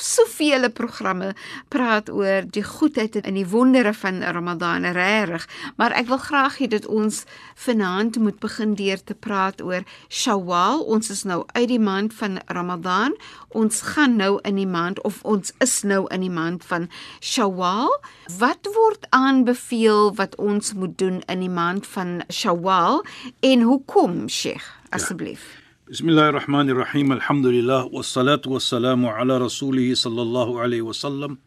soveel programme praat oor die goedheid en die wondere van Ramadan regtig, maar ek wil graag hê dat ons vanaand moet begin deur te praat oor Shawwal. Ons is nou uit die maand van Ramadan. Ons gaan nou in die maand of ons is nou in die maand van Shawwal. Wat word aanbeveel wat ons moet doen in die maand van Shawwal en hoekom, Sheikh, asseblief? Ja. Bismillahirrahmanirrahim. Elhamdülillah ve salatu ve selamu ala Resulihi sallallahu aleyhi ve sellem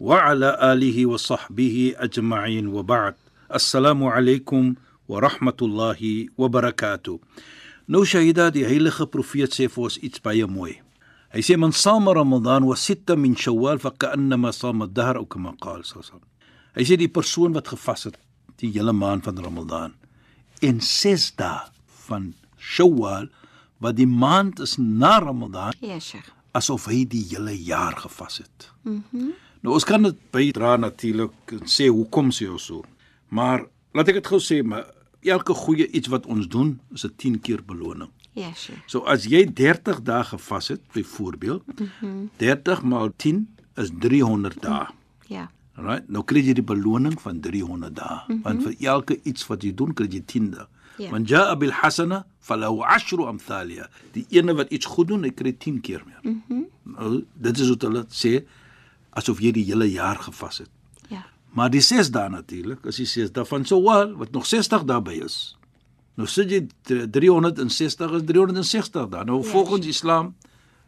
ve ala alihi ve sahbihi ecma'in ve ba'd. Assalamu aleykum wa rahmatullahi wa barakatuh. Nou Shahida, die heilige profeet sê vir ons iets baie mooi. Hy sê man sama Ramadan wa sitta min Shawwal fa ka'annama sama ad-dahr of kama qala sallam. Hy sê die persoon wat gevas het die hele maand van Ramadan en 6 dae van Shawwal wat die maand is na Ramadan. Ja, Sheikh. Asof hy die hele jaar gevas het. Mhm. Mm nou ons kan dit bydra natuurlik en sê hoekom sê ons so. Maar laat ek dit gou sê, maar elke goeie iets wat ons doen, is 'n 10 keer beloning. Ja, Sheikh. So as jy 30 dae gevas het, byvoorbeeld, mhm. Mm 30 maal 10 is 300 dae. Ja. Right? Nou kry jy die beloning van 300 dae. Mm -hmm. Want vir elke iets wat jy doen, kry jy 10 dae. Ja. Man jaa bil hasana falahu 'ashru amthaliha. Die ene wat iets goed doen, hy kry 10 keer meer. Mhm. Mm nou, dit is wat hulle sê asof jy die hele jaar gevas het. Ja. Maar die 6 dae natuurlik, as jy sê daarvan sou wel wat nog 60 dae is. Nou sit jy 360 is 360 dae. Nou yes. volgens Islam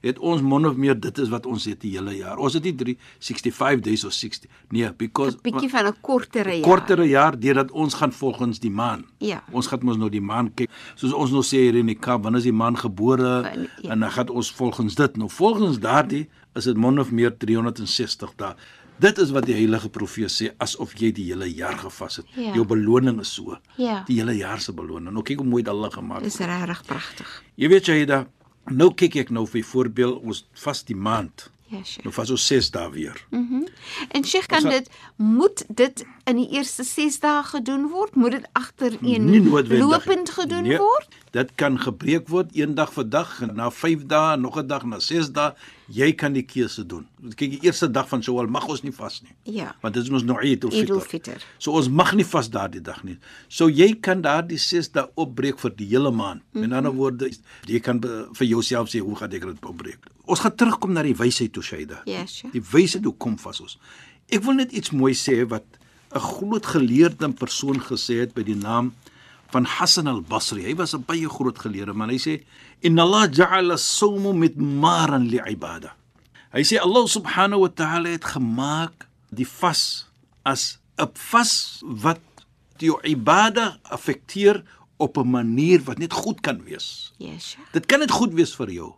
het ons min of meer dit is wat ons het die hele jaar. Ons het nie 365 days of 60. Nee, because 'n bietjie van 'n kortere jaar. Kortere jaar deurdat ons gaan volgens die maan. Ja. Ons gaan mos nou die maan kyk. Soos ons nou sê hier in die Kaap, wanneer is die maan gebore en, ja. en dan gaan ons volgens dit. Nou volgens daardie is dit min of meer 360 dae. Dit is wat die heilige profeet sê asof jy die hele jaar gevas het. Ja. Jou beloning is so. Ja. Die hele jaar se beloning. Nou kyk hoe mooi dit Allah gemaak het. Dis regtig pragtig. Jy weet jy da Nou kyk ek nou vir voorbeeld ons vas die maand. Ja, Sheikh. Nou vas ons 6 dae weer. Mhm. Mm en Sheikh kan dit moet dit in die eerste 6 dae gedoen word? Moet dit agtereen lopend gedoen nee, word? Dit kan gebreek word een dag vir dag en na 5 dae, nog 'n dag na 6 dae. Jy kan die keuse doen. Kyk, die eerste dag van Shawwal mag ons nie vas nie. Ja. Want dit is mos nou Eid al-Fitr. Fitr. So ons mag nie vas daardie dag nie. So jy kan daardie 6 dae opbreek vir die hele maand. Mm -hmm. Met ander woorde, jy kan vir jouself sê hoe gaan ek dit opbreek? Ons gaan terugkom na die wysheid toe Shaida. Ja, yes, sure. Die wysheid hoe kom vas ons. Ek wil net iets mooi sê wat 'n groot geleerde persoon gesê het by die naam van Hassan al-Basri. Hy was 'n baie groot geleerde man. Hy sê inna Allah ja'ala as-sawm midmaran li'ibada. Hy sê Allah subhanahu wa ta'ala het gemaak die vas as 'n vas wat die ibada affekteer op 'n manier wat net goed kan wees. Yes. Dit kan net goed wees vir jou.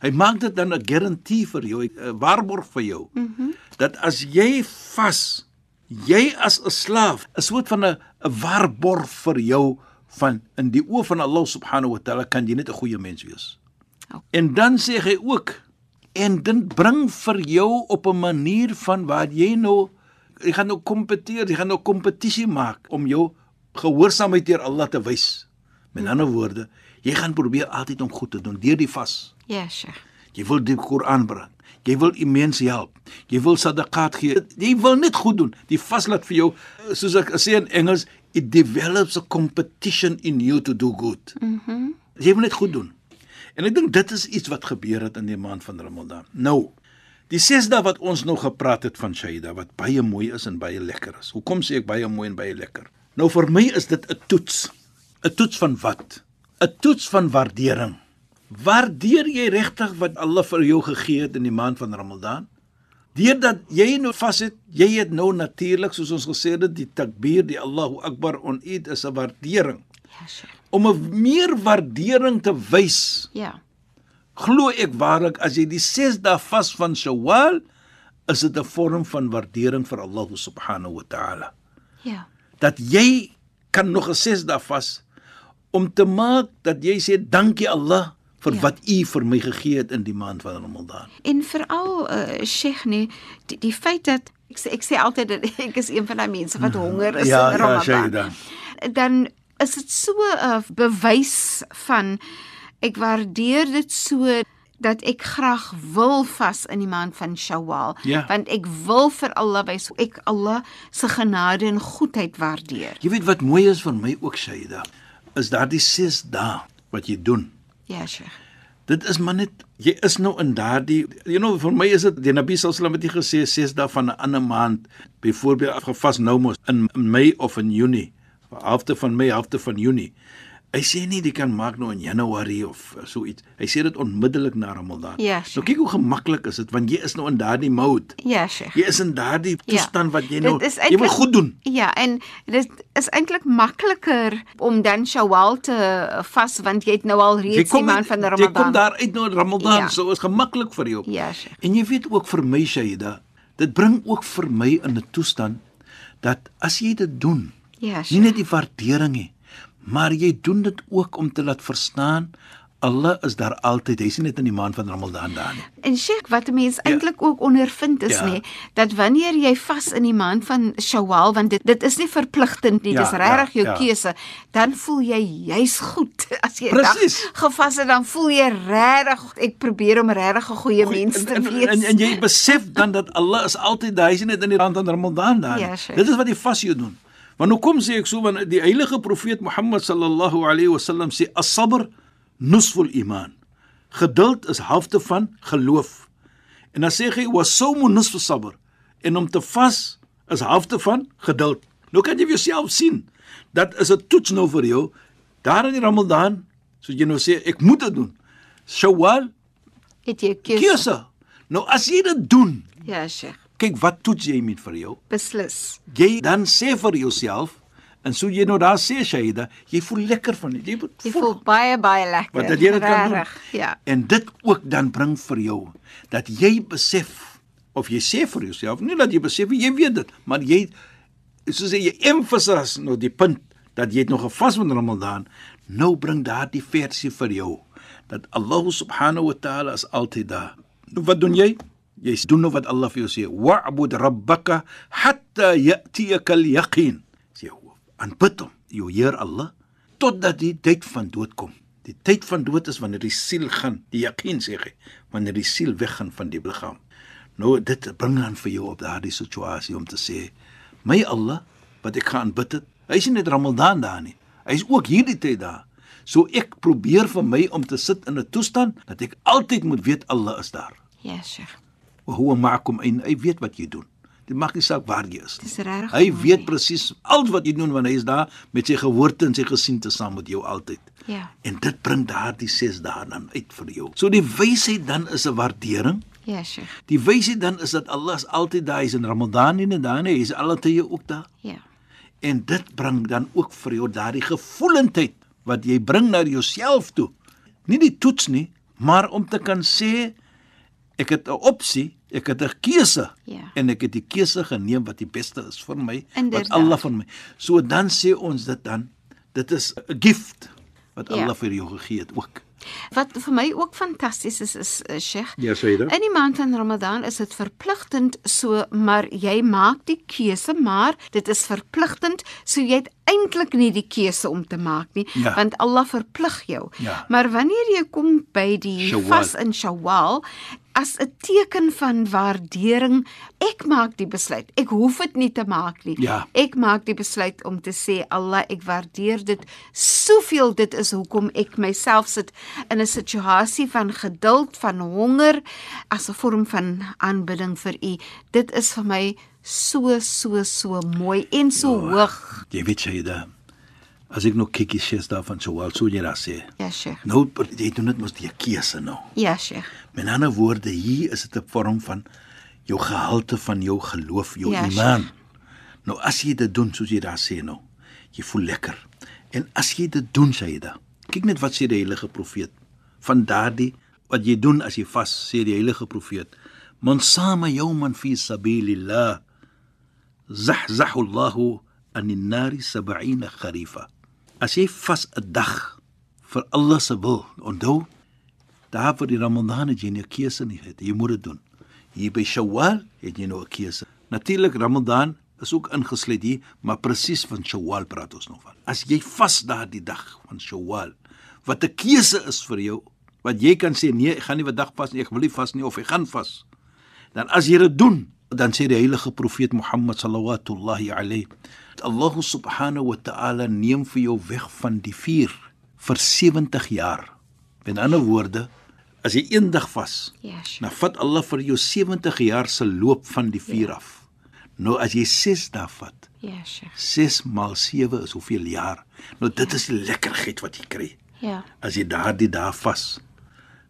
Hy maak dit dan 'n garantie vir jou, 'n waarborg vir jou. Mhm. Mm dat as jy vas, jy as 'n slaaf, 'n soort van 'n 'n waarborg vir jou van in die oë van Allah subhanahu wa taala kan jy net 'n goeie mens wees. Okay. En dan sê hy ook en dit bring vir jou op 'n manier van waar jy nou jy gaan nou kompeteer, jy gaan nou kompetisie maak om jou gehoorsaamheid teer Allah te wys. Met ander woorde, jy gaan probeer altyd om goed te doen deur die vas. Ja, Sheikh. Jy wil die Koran bring. Jy wil mense help. Jy wil sadaqat gee. Jy wil net goed doen. Die vas laat vir jou soos ek sê in Engels, it develops a competition in you to do good. Mhm. Mm jy wil net goed doen. En ek dink dit is iets wat gebeur het in die maand van Ramadan. Nou, die 6 dae wat ons nou gepraat het van Shaida wat baie mooi is en baie lekker is. Hoekom sê ek baie mooi en baie lekker? Nou vir my is dit 'n toets. 'n Toets van wat? 'n Toets van waardering. Waardeer jy regtig wat Allah vir jou gegee het in die maand van Ramadan? Deurdat jy nou vas het, jy het nou natuurlik soos ons gesê het die takbir, die Allahu Akbar on Eid is 'n waardering. Ja, Sheikh. Om 'n meer waardering te wys Ja. Glo ek waarlik as jy die 6 dae vas van Shawwal is dit 'n vorm van waardering vir Allah subhanahu wa ta'ala. Ja. Dat jy kan nog 'n 6 dae vas om te maak dat jy sê dankie Allah vir Ja. ja. wat U vir my gegee het in die maand van Ramadan. En veral uh, Sheikh nee, die, die feit dat ek sê ek sê altyd dat ek is een van daai mense wat honger is Ja, in ja, Ramadan. Shaida. dan is dit so 'n bewys van ek waardeer dit so dat ek graag wil vas in die maand van Shawwal Ja. want ek wil vir Allah wys ek Allah se genade en goedheid waardeer. Jy weet wat mooi is vir my ook Shaida, is daardie 6 dae wat jy doen. Ja, Sheikh. Dit is maar net jy is nou in daardie you know vir my is dit die Nabi sallam het nie gesê 6 dae van 'n ander maand byvoorbeeld gevas nou mos in Mei of in Junie halfte van Mei halfte van Junie hy sê nie jy kan maak nou in Januarie of uh, so iets hy sê dit onmiddellik na Ramadan Ja, nou sure. kyk hoe gemaklik is dit want jy is nou in daardie mode Ja, Sheikh. jy is in daardie Ja. toestand wat jy nou is jy wil goed doen Ja, en dit is eintlik makliker om dan Shawwal te vas want jy het nou al reeds die maand van jy Ramadan. kom daar uit nou Ramadan Ja. so is gemaklik vir jou Ja, Sheikh. En jy weet ook vir my Shaida, dit bring ook vir my in 'n toestand dat as jy dit doen, Ja, nie Sheikh. net die waardering nie, maar jy doen dit ook om te laat verstaan Allah is daar altyd. Hy's nie net in die maand van Ramadan daar nie. En Sheikh, wat 'n mens eintlik ook ondervind is Ja. nê, dat wanneer jy vas in die maand van Shawwal, want dit dit is nie verpligtend nie, Ja, dis regtig jou ja, ja. keuse, dan voel jy juis goed. As jy 'n Presies. dag gevas het, dan voel jy regtig ek probeer om regtig 'n goeie mens te en, wees. en, en jy besef dan dat Allah is altyd daar. Hy's nie net in die maand van Ramadan daar nie. Ja, Sheikh. Dit is wat die vas jou doen. Want hoe kom sê ek so want die heilige profeet Mohammed sallallahu alaihi wasallam sê as-sabr nusful iman. Geduld is helfte van geloof. En dan sê hy was-sawmu nusfu sabr. En om te vas is helfte van geduld. Nou kan jy vir jouself sien dat is 'n toets nou vir jou daar in die Ramadan, so jy nou sê ek moet dit doen. Shawwal het jy keuse. keuse. Nou as jy dit doen, Ja, Sheikh. Kyk wat toets jy met vir jou. Beslis. Jy dan sê vir jouself en so jy nou daar sê Shaida, jy voel lekker van dit. Jy voel, Jy voel baie baie lekker. wat jy dit kan doen. Ja. En dit ook dan bring vir jou dat jy besef of jy sê vir jouself, nie dat jy besef jy weet dit, maar jy soos sê jy emphasize nou die punt dat jy het nog gevas van Ramadan, nou bring daardie versie vir jou dat Allah subhanahu wa ta'ala is altyd daar. Wat doen jy? Jy doen nou wat Allah vir jou sê, wa'bud rabbaka hatta ya'tiyaka al-yaqin. Sê aanbid hom, jou Heer Allah, totdat die tyd van dood kom. Die tyd van dood is wanneer die siel gaan, die yaqin sê hy, wanneer die siel weggaan van die liggaam. Nou dit bring dan vir jou op daardie situasie om te sê, my Allah, wat ek gaan aanbid het, hy is nie net Ramadan daar nie. Hy is ook hierdie tyd daar. So ek probeer vir my om te sit in 'n toestand dat ek altyd moet weet Allah is daar. Ja, Sheikh. Wa huwa ma'akum en hy weet wat jy doen. Dit maak nie saak waar jy is nie. Dis regtig. Hy mooi. weet presies alles wat jy doen want hy is daar met sy geboorte en sy gesiente saam met jou altyd. Ja. En dit bring daardie 6 dae dan uit vir jou. So die wysheid dan is 'n waardering. Ja, Sheikh. Die wysheid dan is dat Allah is altyd daar, is in Ramadan en dan hy is altyd ook daar. Ja. En dit bring dan ook vir jou daardie gevoelendheid wat jy bring na jouself toe. Nie die toets nie, maar om te kan sê ek het 'n opsie, ek het 'n keuse Ja. en ek het die keuse geneem wat die beste is vir my, Inderdaad. wat Allah van my. So dan sê ons dit dan, dit is 'n gift wat Ja. Allah vir jou gegee het ook. Wat vir my ook fantasties is is uh, Sheikh. Ja, dit. In die maand van Ramadan is dit verpligtend so, maar jy maak die keuse, maar dit is verpligtend, so jy het eintlik nie die keuse om te maak nie, Ja. want Allah verplig jou. Ja. Maar wanneer jy kom by die Shawwal. vas in Shawwal, as 'n teken van waardering. Ek maak die besluit. Ek hoef dit nie te maak nie. Ja. Ek maak die besluit om te sê Allah, ek waardeer dit soveel. Dit is hoekom ek myself sit in 'n situasie van geduld, van honger as 'n vorm van aanbidding vir U. Dit is vir my so so so mooi en so Ja. hoog. Jy weet jy da. As ek nog kykie sies daarvan sou al sou jy daar sê. Ja, Sheikh. Nou jy doen dit mos die keuse nou. Ja, Sheikh. Met ander woorde, hier is dit 'n vorm van jou gehalte van jou geloof, jou Ja, iman. Nou as jy dit doen soos jy daar sê nou, jy voel lekker. En as jy dit doen, sê jy da. Kyk net wat sê die heilige profeet van daardie wat jy doen as jy vas, sê die heilige profeet. Man sama yawman fi sabilillah zahzahu Allahu anin nari 70 kharifa. As jy vas 'n dag vir Allah se wil, onthou daar vir die Ramadan het jy nie 'n keuse nie het. Jy moet dit doen. Hier by Shawwal het jy nou 'n keuse. Natuurlik Ramadan is ook ingesluit hier, maar presies van Shawwal praat ons nog van. As jy vas daardie dag van Shawwal, wat 'n keuse is vir jou, wat jy kan sê nee, ek gaan nie 'n dag vas nie, ek wil nie vas nie of ek gaan vas. Dan as jy dit doen, dan sê die heilige profeet Mohammed sallallahu alayhi Allah subhanahu wa ta'ala neem vir jou weg van die vuur vir 70 jaar. Met ander woorde, as jy eendag vas, Ja, Sheikh. dan vat Allah vir jou 70 jaar se loop van die vuur Ja. af. Nou as jy 6 dae vat, Ja, Sheikh. 6 maal 7 is hoeveel jaar? Nou dit is die lekkerheid wat jy kry Ja. as jy daardie dae vas.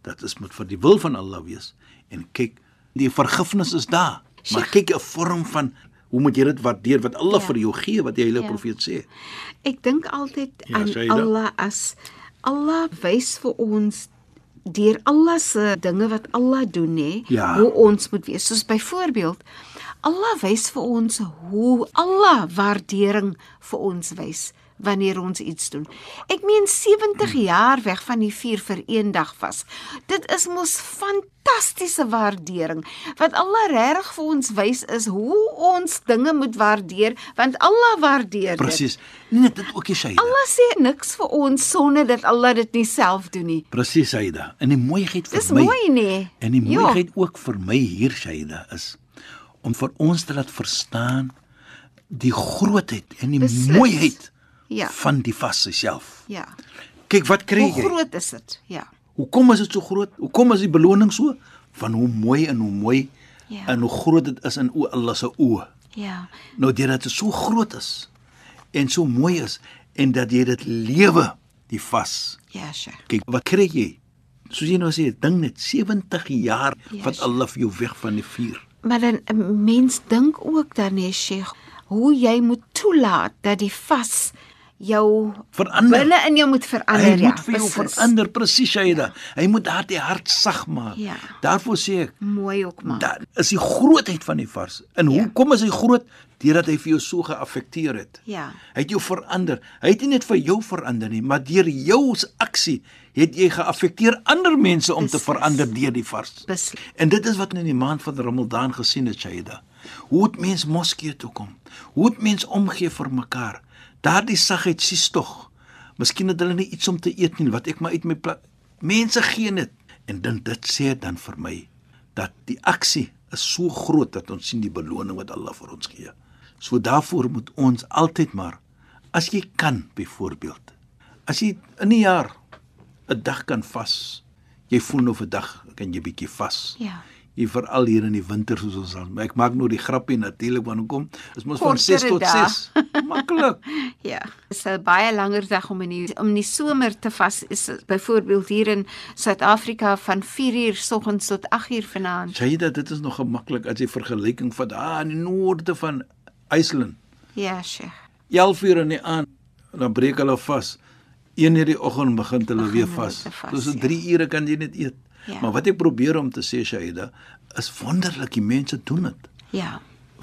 Dat is moet vir die wil van Allah wees en kyk, die vergifnis is daar. Maar kyk 'n vorm van hoe moet jy dit waardeer wat Allah Ja. vir jou gee wat die heilige Ja. profeet sê. Ek dink altyd Ja, aan? Allah as Allah wys vir ons deur Allah se dinge wat Allah doen nê, Ja. hoe ons moet wees. Soos byvoorbeeld Allah wys vir ons hoe Allah waardering vir ons wys wanneer ons iets doen. Ek meen 70 jaar weg van die vuur vir een dag vas. Dit is mos fantastiese waardering. Wat Allah regtig vir ons wys is hoe ons dinge moet waardeer, want Allah waardeer dit. Presies. Nee, dit ook nie Shaida. Allah sê niks vir ons sonder dat Allah dit nie self doen nie. Presies Shaida. En die mooiheid vir Dis my mooi nê? En die Ja. mooiheid ook vir my hier Shaida is om vir ons te laat verstaan die grootheid en die Beslis. mooiheid Ja. van die vas self. Ja. Kyk wat kry Hoe jy? groot is dit? Ja. Hoekom is dit so groot? Hoekom is die beloning so? Van hoe mooi en hoe mooi Ja. en hoe groot dit is in o Allah se oë. Ja. Nou deurdat dit so groot is en so mooi is en dat jy dit lewe, die vas. Ja, Sheikh. Kyk, wat kry jy? Soos jy nou sê, ding net 70 jaar Ja, wat. Allah vir jou weg van die vuur. Maar dan 'n mens dink ook dan hè, Sheikh, hoe jy moet toelaat dat die vas jou Verander. binne in jou moet verander Hy ja. moet vir jou beslis. verander presies Shaida. Hy moet daardie hart sag maak. Ja. Daarvoor sê ek, Mooi ook maar. Daar is die grootheid van die vars. En Ja. hoekom is hy groot? Deurdat hy vir jou so geaffekteer het. Ja. Hy het jou verander. Hy het nie net vir jou verander nie, maar deur jou aksie het jy geaffekteer ander mense om te Beslis. verander deur die vars. Beslis. En dit is wat in die maand van Ramadan gesien het, Shaida. Hoe het mens moskee toe kom? Hoe het mens omgee vir mekaar? Daardie sagheid sies tog. Miskien het hulle nie iets om te eet nie, wat ek maar uit my mense gee dit. En dan dit sê dan vir my dat die aksie is so groot dat ons sien die beloning wat Allah vir ons gee. So daarvoor moet ons altyd maar as jy kan byvoorbeeld as jy in 'n jaar 'n dag kan vas. Jy voel nou vir dag kan jy bietjie vas. Ja. Jy veral hier in die winter soos ons al. Ek maak nou die grappie natuurlik want hoekom? Is mos van 6 Kortere tot dae. 6. Maklik. Ja, dit is 'n baie langer dag om in die om in die somer te vas is byvoorbeeld hier in Suid-Afrika van 4uur soggens tot 8uur vanaand. Sê jy dat dit is nog gemaklik as jy vergelyking van daar in die noorde van IJsland. Ja, Sheikh. 11 uur in die aand dan breek hulle vas. 1 uur die oggend begin hulle weer vas. vas, Dus so ja. 3 ure kan jy net eet. Ja. Maar wat ek probeer om te sê Shaida is wonderlik die mense doen dit. Ja.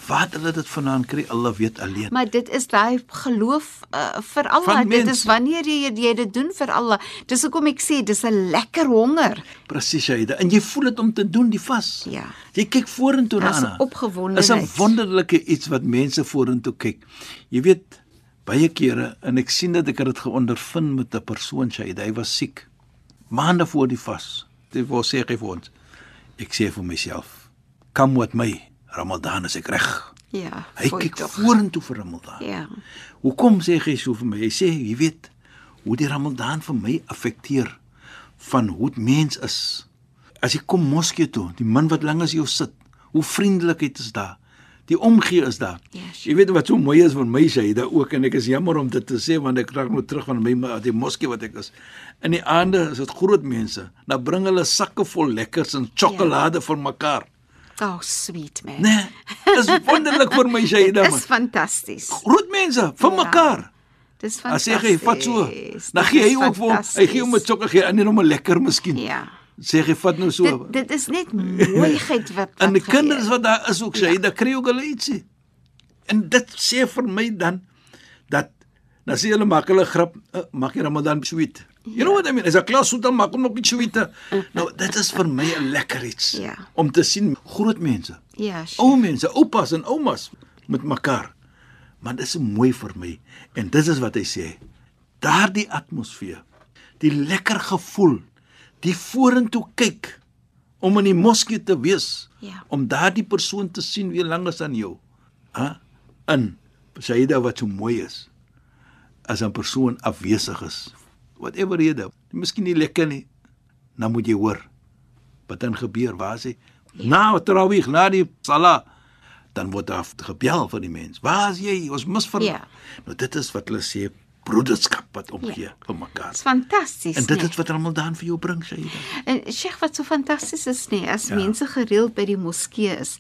Waar het hulle dit vandaan kry? Allah weet alleen. Maar dit is daai geloof uh, vir Allah. Van Dit mens. is wanneer jy jy dit doen vir Allah. Dis hoekom ek sê dis 'n lekker honger. Presies Shaida. En jy voel dit om te doen die vas. Ja. Jy kyk vorentoe Daar's 'n daarna. opgewondenheid. Is 'n wonderlike iets wat mense vorentoe kyk. Jy weet baie kere en ek sien dat ek het dit geondervind met 'n persoon Shaida. Hy was siek. Maande voor die vas. Dit wou sê hy vir ons. Ek sê vir myself, kom met my. Ramadan is ek reg. Ja. Hy kyk vorentoe vir Ramadan. Ja. Hoekom sê hy so vir my? Hy sê, jy weet, hoe die Ramadan vir my affekteer van hoe dit mens is. As jy kom moskee toe, die man wat langs jou sit, hoe vriendelikheid is daar. Die omgee is daar. Yes. Jy weet wat so mooi is van my syde ook en ek is jammer om dit te sê want ek raak nou terug van my die moskee wat ek is. In die aande is dit groot mense. Dan bring hulle sakke vol lekkers en sjokolade ja. vir mekaar. Oh, sweet man. Nee, dis wonderlik vir my syde Dit man. is fantasties. Groot mense vir Ja. mekaar. Dis sê fantasties. hy vat so. Dan Dit gee hy ook vir hom. Hy gee hom 'n gee en hom 'n lekker miskien. Ja. Sê hy vat nou so. Dit dit is net mooiheid wat En die wat kinders wat daar is ook sê, Ja. ja. dan kry ook hulle ietsie. En dit sê vir my dan dat dan sê hulle maak hulle grap, uh, maak jy Ramadan sweet. You know what I mean? As 'n klas so dan maak hom nog iets sweet. Nou dit is vir my 'n lekker iets Ja. om te sien groot mense, Ja, sure. ou mense, oupas en oumas met mekaar. Maar dit is mooi vir my en dit is wat hy sê. Daardie atmosfeer, die lekker gevoel, die vorentoe kyk om in die moskee te wees, Ja. om daardie persoon te sien wie lank is aan jou. Hæ? In Saida wat so mooi is. As 'n persoon afwesig is, whatever rede, miskien nie lekker nie, dan moet jy hoor wat dan gebeur, waar is hy? Na Tarawih, na die Salah, dan word daar gebel vir die mens. Waar is jy? Ons mis vir Ja. Nou dit is wat hulle sê broederskap wat omgee Ja. vir mekaar. Dis fantasties. En dit nee. is wat Ramadan vir jou bring, Saida. En Sheikh wat so fantasties is nie as Ja. ja. mense gereeld by die moskee is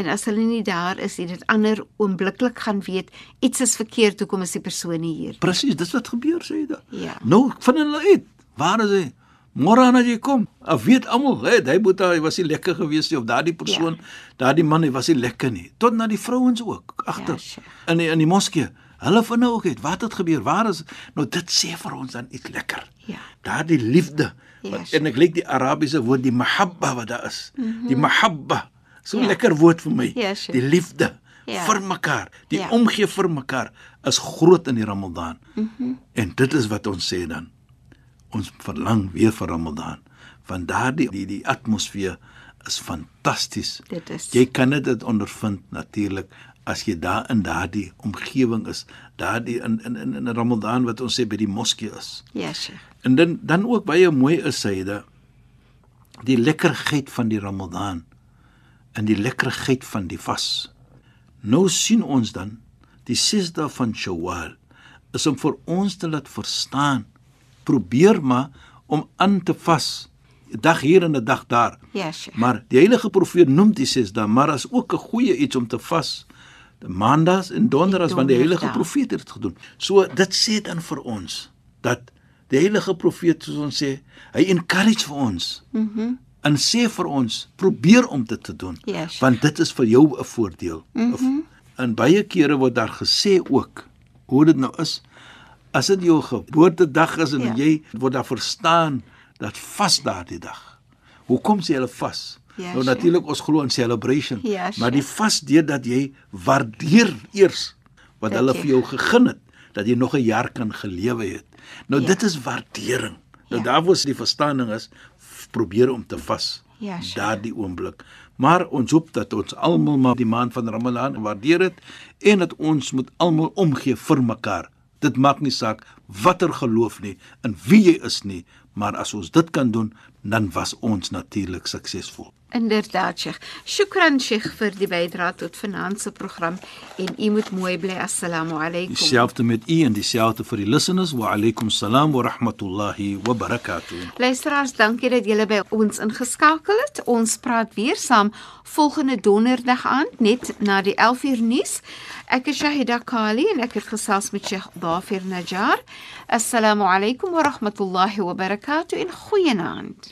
en as hulle nie daar is nie, dit ander oombliklik gaan weet iets is verkeerd, hoekom is die persoon nie hier? Presies, dis wat gebeur, Saida. Ja. Nou vind hulle uit. Waar is hy? Môre aan as jy kom, af weet almal, hey, hy moet hy was nie lekker gewees nie of daardie persoon, ja. daardie man, hy was nie lekker nie. Tot na die vrouens ook agter Ja, sure. in die, in die moskee. Hulle vind nou ook uit wat het gebeur. Waar is nou dit sê vir ons dan iets lekker. Ja. Daardie liefde. Ja, Wat, sure. en ek lyk die Arabiese woord die mahabba wat daar is. Mm -hmm. Die mahabba. So Ja. ja. lekker woord vir my. Ja, sure. Die liefde Ja. vir mekaar, die Ja. omgee vir mekaar is groot in die Ramadan. Mm. -hmm. En dit is wat ons sê dan. Ons verlang weer vir Ramadan. Want daardie die die atmosfeer is fantasties. Dit is. Jy kan dit ondervind natuurlik as jy daar in daardie omgewing is, daardie in in in, in Ramadan wat ons sê by die moskee is. Ja, Sheikh. En dan dan ook baie mooi is syde die lekkerheid van die Ramadan en die lekkerheid van die vas. Nou sien ons dan die 6 dae van Shawwal is om vir ons te laat verstaan. Probeer maar om aan te vas. 'n Dag hier en 'n dag daar. Ja, Sheikh. Maar die heilige profeet noem die 6 dae, maar as ook 'n goeie iets om te vas. Maandags en donderdags want die heilige profeet het dit gedoen. So dit sê dan vir ons dat die heilige profeet soos ons sê, hy encourage vir ons. Mhm. Mm en sê vir ons, probeer om dit te doen. Sure. want dit is vir jou 'n voordeel. Mm -hmm. En baie kere word daar gesê ook hoe dit nou is as dit jou geboortedag is en ja. jy word daar verstaan dat vas daardie dag. Hoekom sê hulle vas? Ja, nou natuurlik ons glo in celebration, Ja, sure. maar die vas deur dat jy waardeer eers wat Dat hulle jy- vir jou gegee het, dat jy nog 'n jaar kan gelewe het. Nou Ja. ja. dit is waardering. Nou Ja. daarvoor is die verstaaning is probeer om te vas. Ja, sure. daardie oomblik. Maar ons hoop dat ons almal maar die maand van Ramadan waardeer het en dat ons moet almal omgee vir mekaar. Dit maak nie saak watter geloof nie en wie jy is nie, maar as ons dit kan doen, dan was ons natuurlik suksesvol. Inderdaad, Sheikh. Shukran Sheikh vir die bydrae tot se program en u moet mooi bly. Assalamu alaykum. Dieselfde met u en dieselfde vir die listeners. Wa alaykum salaam wa rahmatullahi wa barakatuh. Luisteraars, dankie dat julle by ons ingeskakel het. Ons praat weer saam volgende donderdag aand net na die 11uur nuus. Ek is Shahida Kali en ek het gesels met Sheikh Dafir Najjar. Assalamu alaykum wa rahmatullahi wa barakatuh en goeienaand.